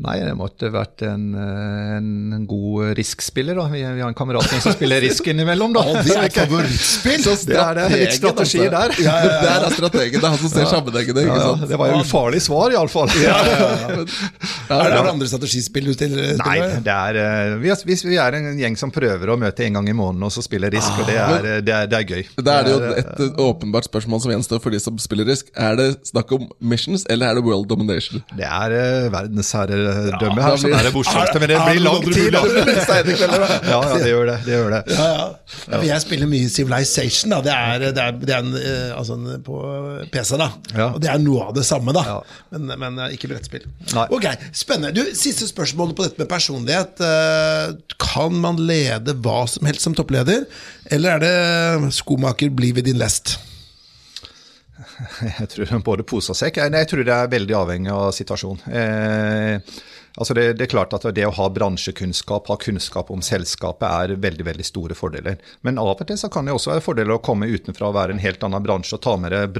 Nei, det måtte vært en, øh, en god Risk-spiller. da. Vi, vi har en kamerat som spiller Risk innimellom. da. Og det er favorittspill! Så Det er det. Litt strategi der. Ja, ja, ja. Det er strategen. Det er han som ser sammenhengene. Ja, Ikke ja, sant? det var jo ufarlig svar, iallfall. Ja, Er det noen andre strategispill du stiller? Nei, det er, øh, vi, er, vi er en gjeng som prøver å møte en gang i måneden og så spiller Risk, og det er, øh, det er, det er gøy. Da er det jo et åpenbart spørsmål som gjenstår for de som spiller Risk. Er det snakk om missions, eller er det world domination? det er øh, verdensherredømme Ja, her, så sånn er det bortsett men det blir lang tid, da. Ja, ja, det gjør det. det, gjør det. Ja, ja. Ja, Jeg spiller mye Civilization. da Det er, det er, det er en, eh, altså en, på PC. da Ja. Og det er noe av det samme, da Ja. men, men eh, ikke brettspill. Nei. Ok, Spennende. Du, Siste spørsmål på dette med personlighet. Eh, Kan man lede hva som helst som toppleder, eller er det skomaker, blir ved din lest? Jeg tror både pose og sekk. Jeg tror det er veldig avhengig av situasjonen. Eh, altså det, det er klart at det å ha bransjekunnskap, ha kunnskap om selskapet, er veldig veldig store fordeler. Men av og til så kan det også være fordeler å komme utenfra og være en helt annen bransje og ta med deg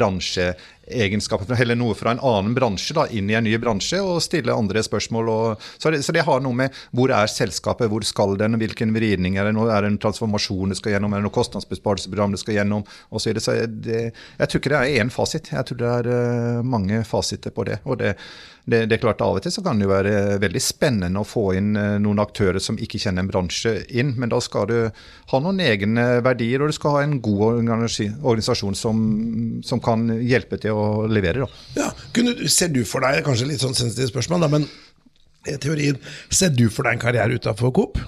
bransjeegenskaper, eller noe fra en annen bransje da, inn i en ny bransje og stille andre spørsmål. Og, så, det, så det har noe med hvor er selskapet, hvor skal den, hvilken vridning er det nå, er det en transformasjon det skal gjennom, er det noe kostnadsbesparelsesprogram det skal gjennom, osv. Så, så det, jeg tror ikke det er én fasit, jeg tror det er eh, mange fasiter på det. og det det, det er klart Av og til så kan det være veldig spennende å få inn eh, noen aktører som ikke kjenner en bransje inn, men da skal du ha noen egne verdier, og du skal ha en god organisasjon som, som kan hjelpe til å levere. Da. Ja, kunne, Ser du for deg, kanskje litt sånn sensitivt spørsmål, da, men teorien, ser du for deg en karriere utafor Coop?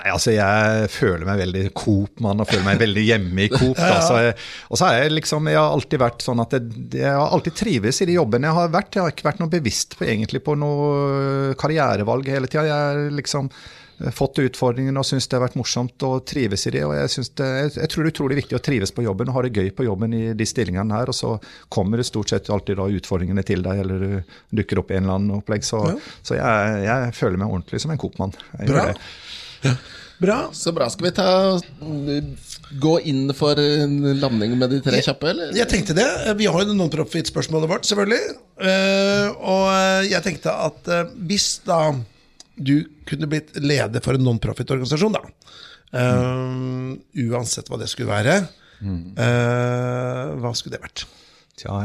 Nei, altså Jeg føler meg veldig Coop-mann og føler meg veldig hjemme i Coop. ja, så jeg, og så har jeg liksom, jeg har alltid vært sånn at jeg, jeg har alltid trives i de jobbene jeg har vært. Jeg har ikke vært noe bevisst på egentlig på noe karrierevalg hele tida. Jeg har liksom eh, fått utfordringene og syns det har vært morsomt og trives i det. og Jeg, synes det, jeg, jeg tror det er utrolig viktig å trives på jobben og ha det gøy på jobben i de stillingene her. Og så kommer det stort sett alltid da utfordringene til deg, eller du dukker opp i en eller annen opplegg. Så, Ja. så jeg, jeg føler meg ordentlig som en Coop-mann. Bra. Bra. Så bra. Skal vi ta mm, gå inn for en landing med de tre kjappe, eller? Jeg tenkte det. Vi har jo det non-profit-spørsmålet vårt, selvfølgelig. Uh, og jeg tenkte at uh, hvis da du kunne blitt leder for en non-profit-organisasjon, da Mm. Uansett hva det skulle være, hva skulle det vært? Tja,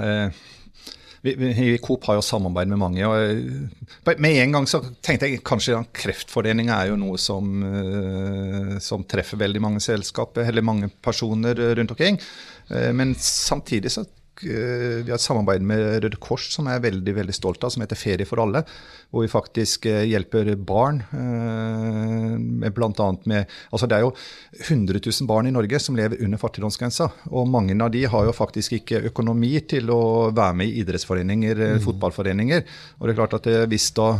vi, vi, Coop har jo samarbeid med mange. og Med en gang så tenkte jeg kanskje at Kreftforeninga er jo noe som, uh, som, treffer veldig mange selskaper, eller mange personer rundt omkring. Men samtidig så vi har et samarbeid med Røde Kors som jeg er veldig veldig stolt av, som heter Ferie for alle. Hvor vi faktisk hjelper barn. med blant annet med, altså Det er jo 100 000 barn i Norge som lever under fattigdomsgrensa. Og mange av de har jo faktisk ikke økonomi til å være med i idrettsforeninger, mm. fotballforeninger. Og det er klart at hvis da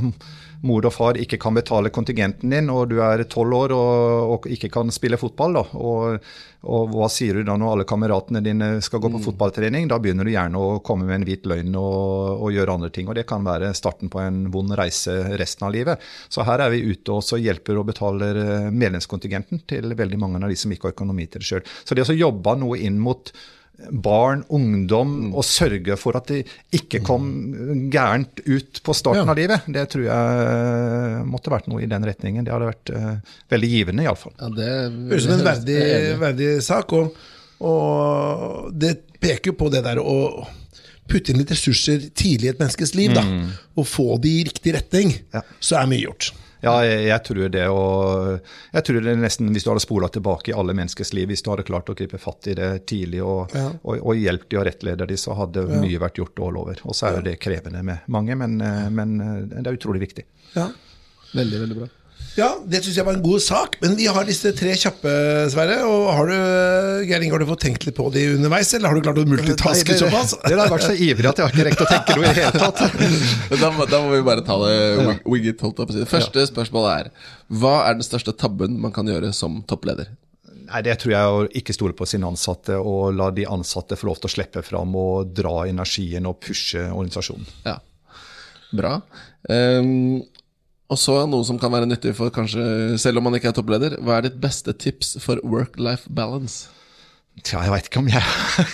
mor og far ikke kan betale kontingenten din, og du er tolv år og, og, ikke kan spille fotball, da, og, og, hva sier du da når alle kameratene dine skal gå på mm. fotballtrening? Da begynner du gjerne å komme med en hvit løgn og, og, gjøre andre ting. og Det kan være starten på en vond reise resten av livet. Så her er vi ute og hjelper og betaler eh, medlemskontingenten til veldig mange av de som ikke har økonomi til det sjøl. Så det å jobbe noe inn mot barn, ungdom, mm. og sørge for at de ikke kom gærent ut på starten ja. av livet. Det tror jeg måtte vært noe i den retningen. Det hadde vært uh, veldig givende, iallfall. Ja, det høres ut som en verdig, verdig sak. Og, og, det peker jo på det der å putte inn litt ressurser tidlig i et menneskes liv. Da, mm. Og få det i riktig retning. Ja. Så er mye gjort. Ja, jeg, jeg, tror det. Og jeg tror det nesten, hvis du hadde spola tilbake i alle menneskers liv, hvis du hadde klart å gripe fatt i det tidlig og, ja. og, og hjulpet de og rettleder de, så hadde ja. mye vært gjort all over. Og så er det krevende med mange, men, eh, men eh, det er utrolig viktig. Ja. Veldig, veldig bra. Ja, det syns jeg var en god sak. Men vi har disse tre kjappe, Sverre. Og har du Geir Inge, har du fått tenkt litt på de underveis, eller har du klart å multitaske såpass? Dere har vært så ivrige at jeg har ikke rekt å tenke noe i det hele tatt. da, må, da, må, vi bare ta det wing it, holdt på Første spørsmål er Hva er den største tabben man kan gjøre som toppleder? Nei, Det tror jeg er å ikke stole på sine ansatte og la de ansatte få lov til å slippe fram og dra energien og pushe organisasjonen. Ja, Bra. Um, og så noe som kan være nyttig for kanskje, selv om man ikke er toppleder. Hva er ditt beste tips for work-life balance? Tja, jeg veit ikke om jeg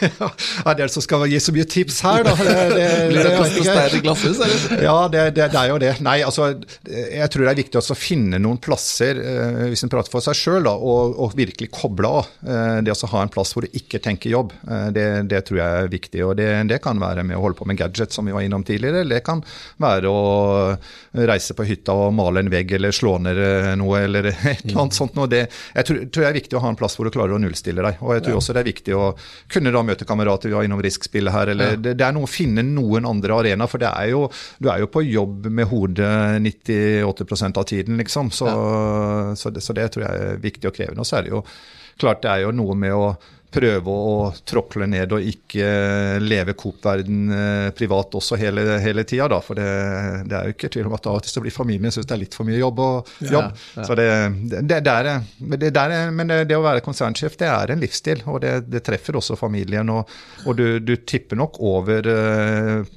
er den som skal gi så mye tips her, da. Det, det, Blir det plass til i glasshus, eller? Ja, det, det, er jo det. Nei, altså, jeg tror det er viktig å finne noen plasser, eh, hvis en prater for seg sjøl, og, og, virkelig koble av. Eh, det å ha en plass hvor du ikke tenker jobb, eh, det, tror jeg er viktig. Og det, kan være med å holde på med gadget, som vi var innom tidligere. Eller det kan være å reise på hytta og male en vegg, eller slå ned noe, eller et eller annet sånt. Noe. Det, jeg tror, tror, det er viktig å ha en plass hvor du klarer å nullstille deg. Og jeg tror også det er viktig å kunne da møte kamerater. Vi var innom Risk-spillet her. eller ja. det, det, er noe å finne noen andre arenaer, for det er jo, du er jo på jobb med hodet 98% av tiden, liksom. Så, ja. så, det, så, det, tror jeg er viktig og krevende. Og så er det jo klart det er jo noe med å prøve å tråkle ned og ikke leve Coop-verden eh, privat også hele, hele tida. For det, det, er jo ikke tvil om at av og til blir familien syns det er litt for mye jobb. Og, jobb. Ja, ja. Så det, det, er, det, er, men det, å være konsernsjef, det er en livsstil. Og det, treffer også familien. Og, og du, du, tipper nok over uh,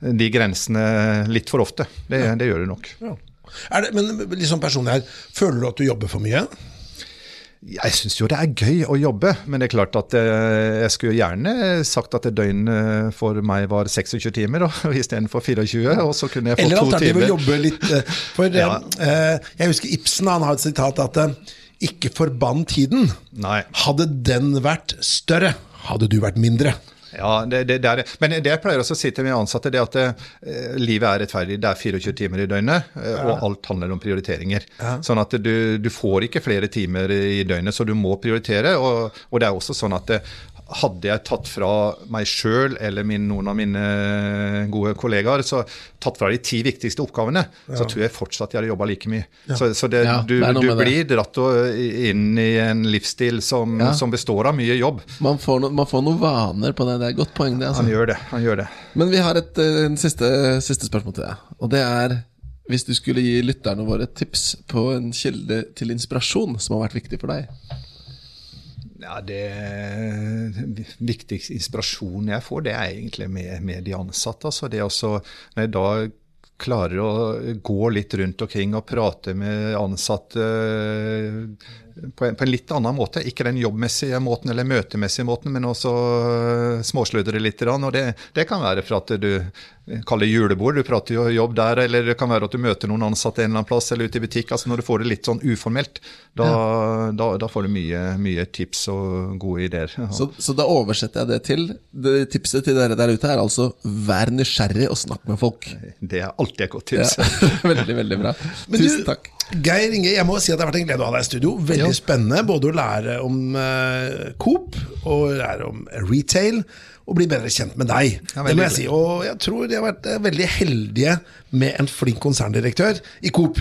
de grensene litt for ofte. Det, gjør du nok. Ja. men liksom personlig her, føler du at du jobber for mye? Jeg syns jo det er gøy å jobbe, men det er klart at eh, jeg skulle gjerne sagt at døgnet for meg var 26 timer istedenfor 24. og så kunne jeg få Eller to timer. Eller å jobbe litt. Eh, for ja. eh, jeg husker Ibsen han har et sitat at ikke forbann tiden. Nei. Hadde den vært større, hadde du vært mindre. Ja, det, det, det er, Men det jeg pleier også å si til mine ansatte, det er at det, eh, livet er rettferdig. Det er 24 timer i døgnet, eh, ja. og alt handler om prioriteringer. Ja. Sånn at du, du, får ikke flere timer i døgnet, så du må prioritere. Og, og det er også sånn at det, hadde jeg tatt fra meg sjøl eller min, noen av mine gode kollegaer, så tatt fra de ti viktigste oppgavene, ja. så tror jeg fortsatt jeg hadde jobba like mye. Ja. Så, så det, ja, du, du blir dratt inn i en livsstil som, som består av mye jobb. Man får, no, man får, noen vaner på det. Det er et godt poeng, det. Altså. Han gjør det. han gjør det. Men vi har et en siste, siste spørsmål til deg. Og det er hvis du skulle gi lytterne våre et tips på en kilde til inspirasjon som har vært viktig for deg? Ja, det viktigste inspirasjonen jeg får, det er egentlig med, med de ansatte. Altså det også, når jeg da klarer å gå litt rundt omkring og prate med ansatte på en, på en, litt annen måte. Ikke den jobbmessige måten eller møtemessige måten, men også småsludre litt. Og det, det kan være for at du kaller julebord, du prater jo jobb der, eller det kan være at du møter noen ansatte en eller annen plass eller ute i butikk. altså Når du får det litt sånn uformelt, da, ja. da, da får du mye, mye, tips og gode ideer. Ja. Så, så, da oversetter jeg det til det Tipset til dere der ute er altså vær nysgjerrig og snakk med folk. Det er alltid et godt tips. Ja. veldig, veldig bra. Tusen takk. Geir Inge, jeg må si at det har vært en glede å ha deg i studio. Veldig ja. spennende både å lære om uh, Coop og lære om retail og bli bedre kjent med deg. Ja, det må jeg si. Og jeg tror de har vært uh, veldig heldige med en flink konserndirektør i Coop.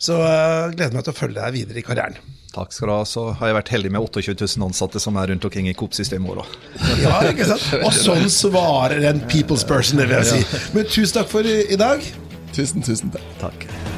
Så jeg gleder meg til å følge deg videre i karrieren. Takk skal du ha. Så har jeg vært heldig med 28 000 ansatte som er rundt omkring i Coop-systemet òg, Ja, ikke sant? Og sånn svarer en people's person, det vil jeg si. Men tusen takk for i dag. Tusen, tusen takk. takk.